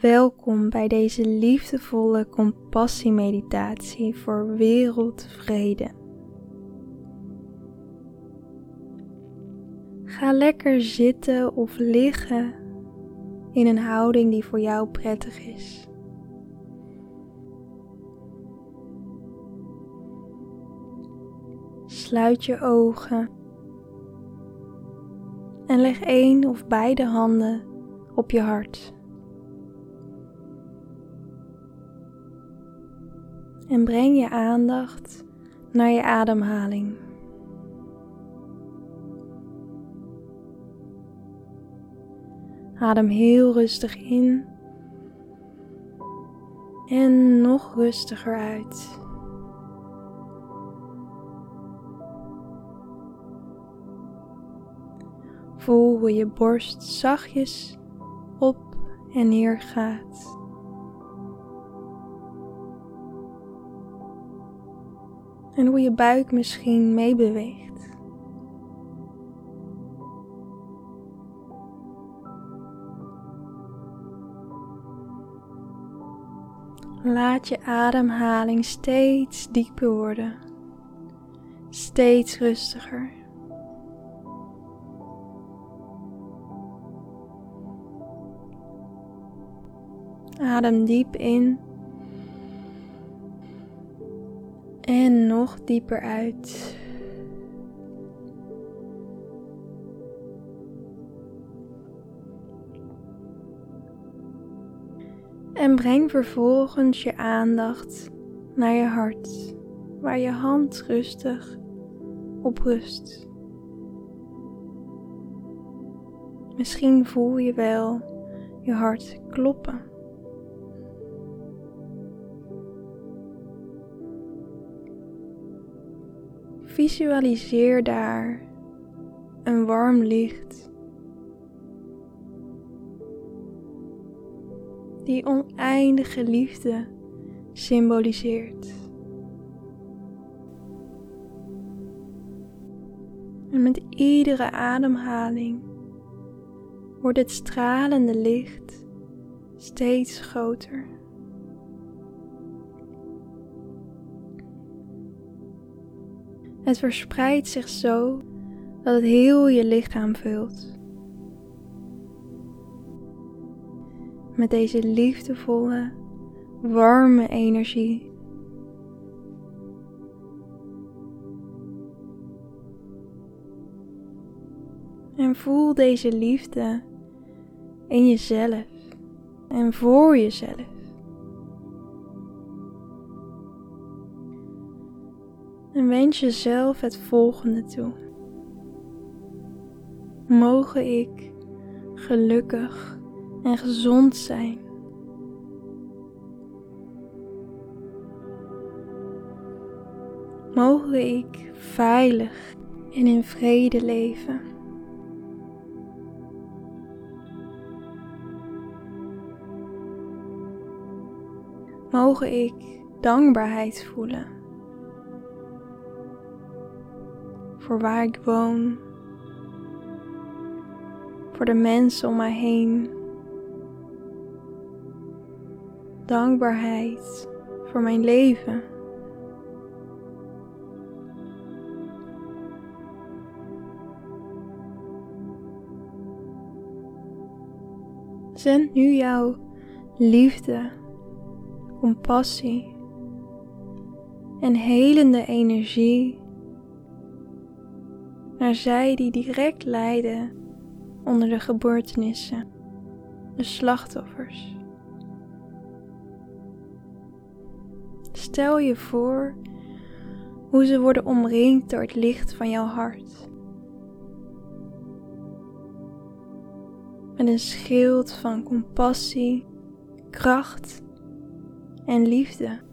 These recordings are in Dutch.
Welkom bij deze liefdevolle compassiemeditatie voor wereldvrede. Ga lekker zitten of liggen in een houding die voor jou prettig is. Sluit je ogen en leg één of beide handen op je hart. En breng je aandacht naar je ademhaling. Adem heel rustig in en nog rustiger uit. Voel hoe je borst zachtjes op en neer gaat. En hoe je buik misschien meebeweegt. Laat je ademhaling steeds dieper worden, steeds rustiger. Adem diep in en nog dieper uit. En breng vervolgens je aandacht naar je hart, waar je hand rustig op rust. Misschien voel je wel je hart kloppen. Visualiseer daar een warm licht die oneindige liefde symboliseert. En met iedere ademhaling wordt het stralende licht steeds groter. Het verspreidt zich zo dat het heel je lichaam vult. Met deze liefdevolle, warme energie. En voel deze liefde in jezelf en voor jezelf. En wens jezelf het volgende toe. Mogen ik gelukkig en gezond zijn. Mogen ik veilig en in vrede leven. Mogen ik dankbaarheid voelen voor waar ik woon, voor de mensen om mij heen. Dankbaarheid voor mijn leven. Zend nu jouw liefde, compassie en helende energie naar zij die direct lijden onder de gebeurtenissen, de slachtoffers. Stel je voor hoe ze worden omringd door het licht van jouw hart. Met een schild van compassie, kracht en liefde.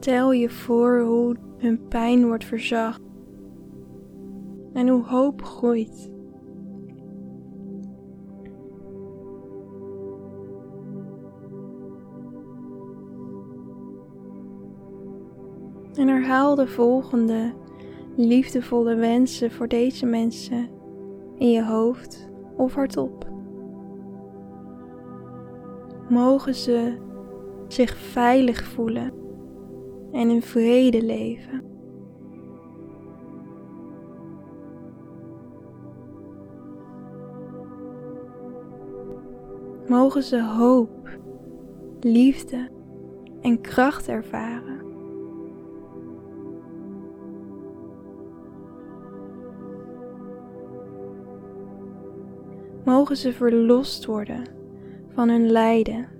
Stel je voor hoe hun pijn wordt verzacht en hoe hoop groeit. En herhaal de volgende liefdevolle wensen voor deze mensen in je hoofd of hardop. Mogen ze zich veilig voelen en in vrede leven. Mogen ze hoop, liefde en kracht ervaren. Mogen ze verlost worden van hun lijden.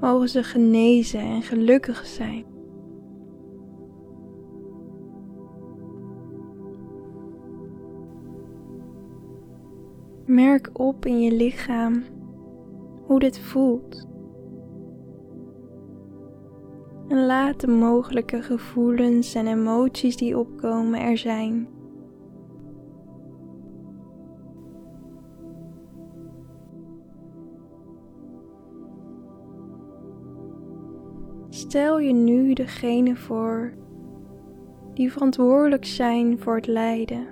Mogen ze genezen en gelukkig zijn. Merk op in je lichaam hoe dit voelt. En laat de mogelijke gevoelens en emoties die opkomen er zijn. Stel je nu degene voor die verantwoordelijk zijn voor het lijden.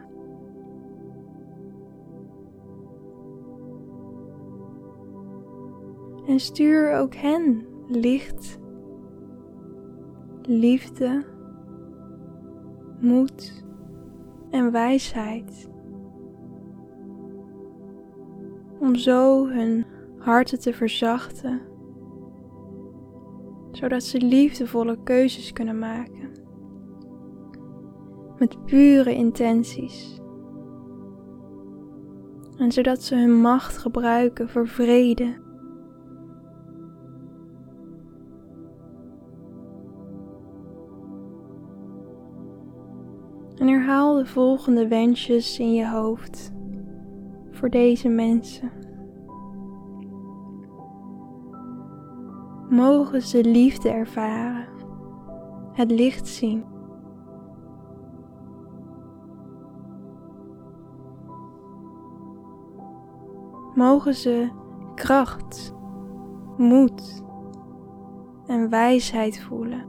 En stuur ook hen licht, liefde, moed en wijsheid. Om zo hun harten te verzachten zodat ze liefdevolle keuzes kunnen maken. Met pure intenties. En zodat ze hun macht gebruiken voor vrede. En herhaal de volgende wensjes in je hoofd voor deze mensen. Mogen ze liefde ervaren, het licht zien. Mogen ze kracht, moed en wijsheid voelen.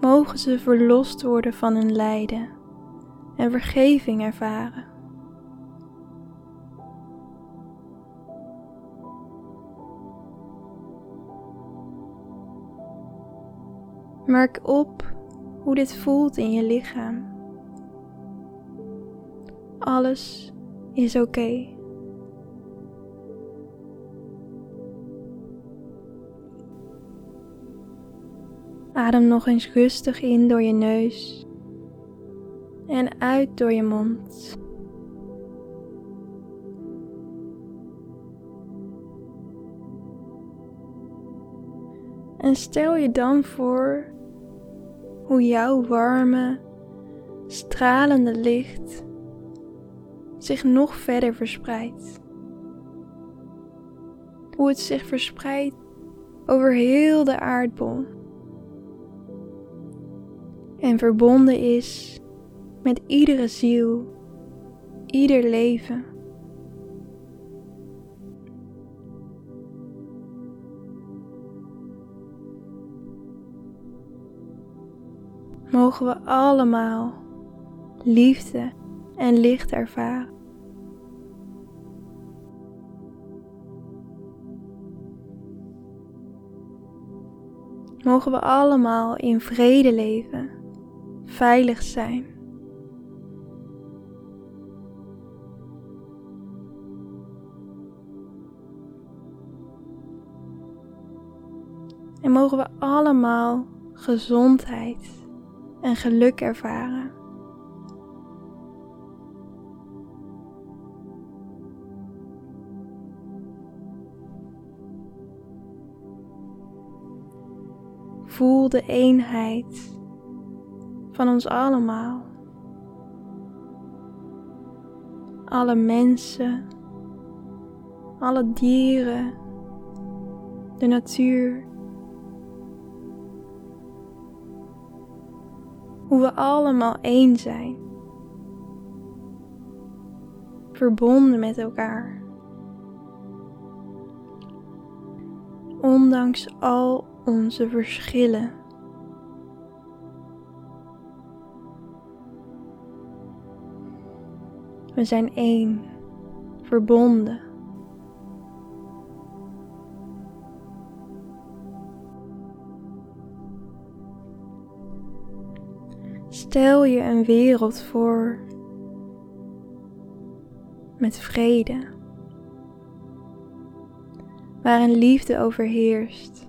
Mogen ze verlost worden van hun lijden en vergeving ervaren. Merk op hoe dit voelt in je lichaam. Alles is oké. Adem nog eens rustig in door je neus en uit door je mond. En stel je dan voor hoe jouw warme, stralende licht zich nog verder verspreidt. Hoe het zich verspreidt over heel de aardbol en verbonden is met iedere ziel, ieder leven. Mogen we allemaal liefde en licht ervaren. Mogen we allemaal in vrede leven, veilig zijn. En mogen we allemaal gezondheid en geluk ervaren. Voel de eenheid van ons allemaal. Alle mensen, alle dieren, de natuur. Hoe we allemaal één zijn. verbonden met elkaar. Ondanks al onze verschillen. We zijn één, verbonden. Stel je een wereld voor met vrede, waarin liefde overheerst,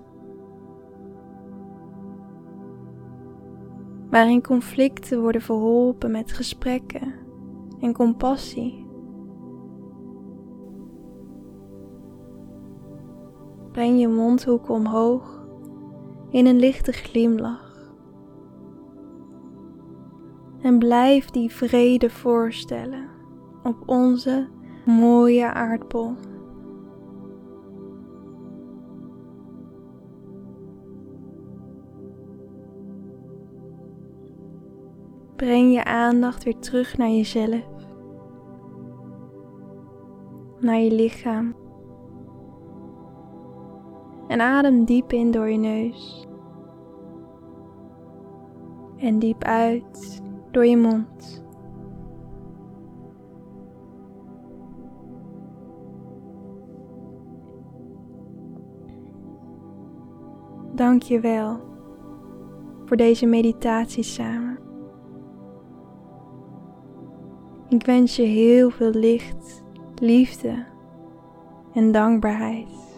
waarin conflicten worden verholpen met gesprekken en compassie. Breng je mondhoeken omhoog in een lichte glimlach. En blijf die vrede voorstellen op onze mooie aardbol. Breng je aandacht weer terug naar jezelf, naar je lichaam. En adem diep in door je neus. En diep uit door je mond. Dank je wel voor deze meditatie samen. Ik wens je heel veel licht, liefde en dankbaarheid.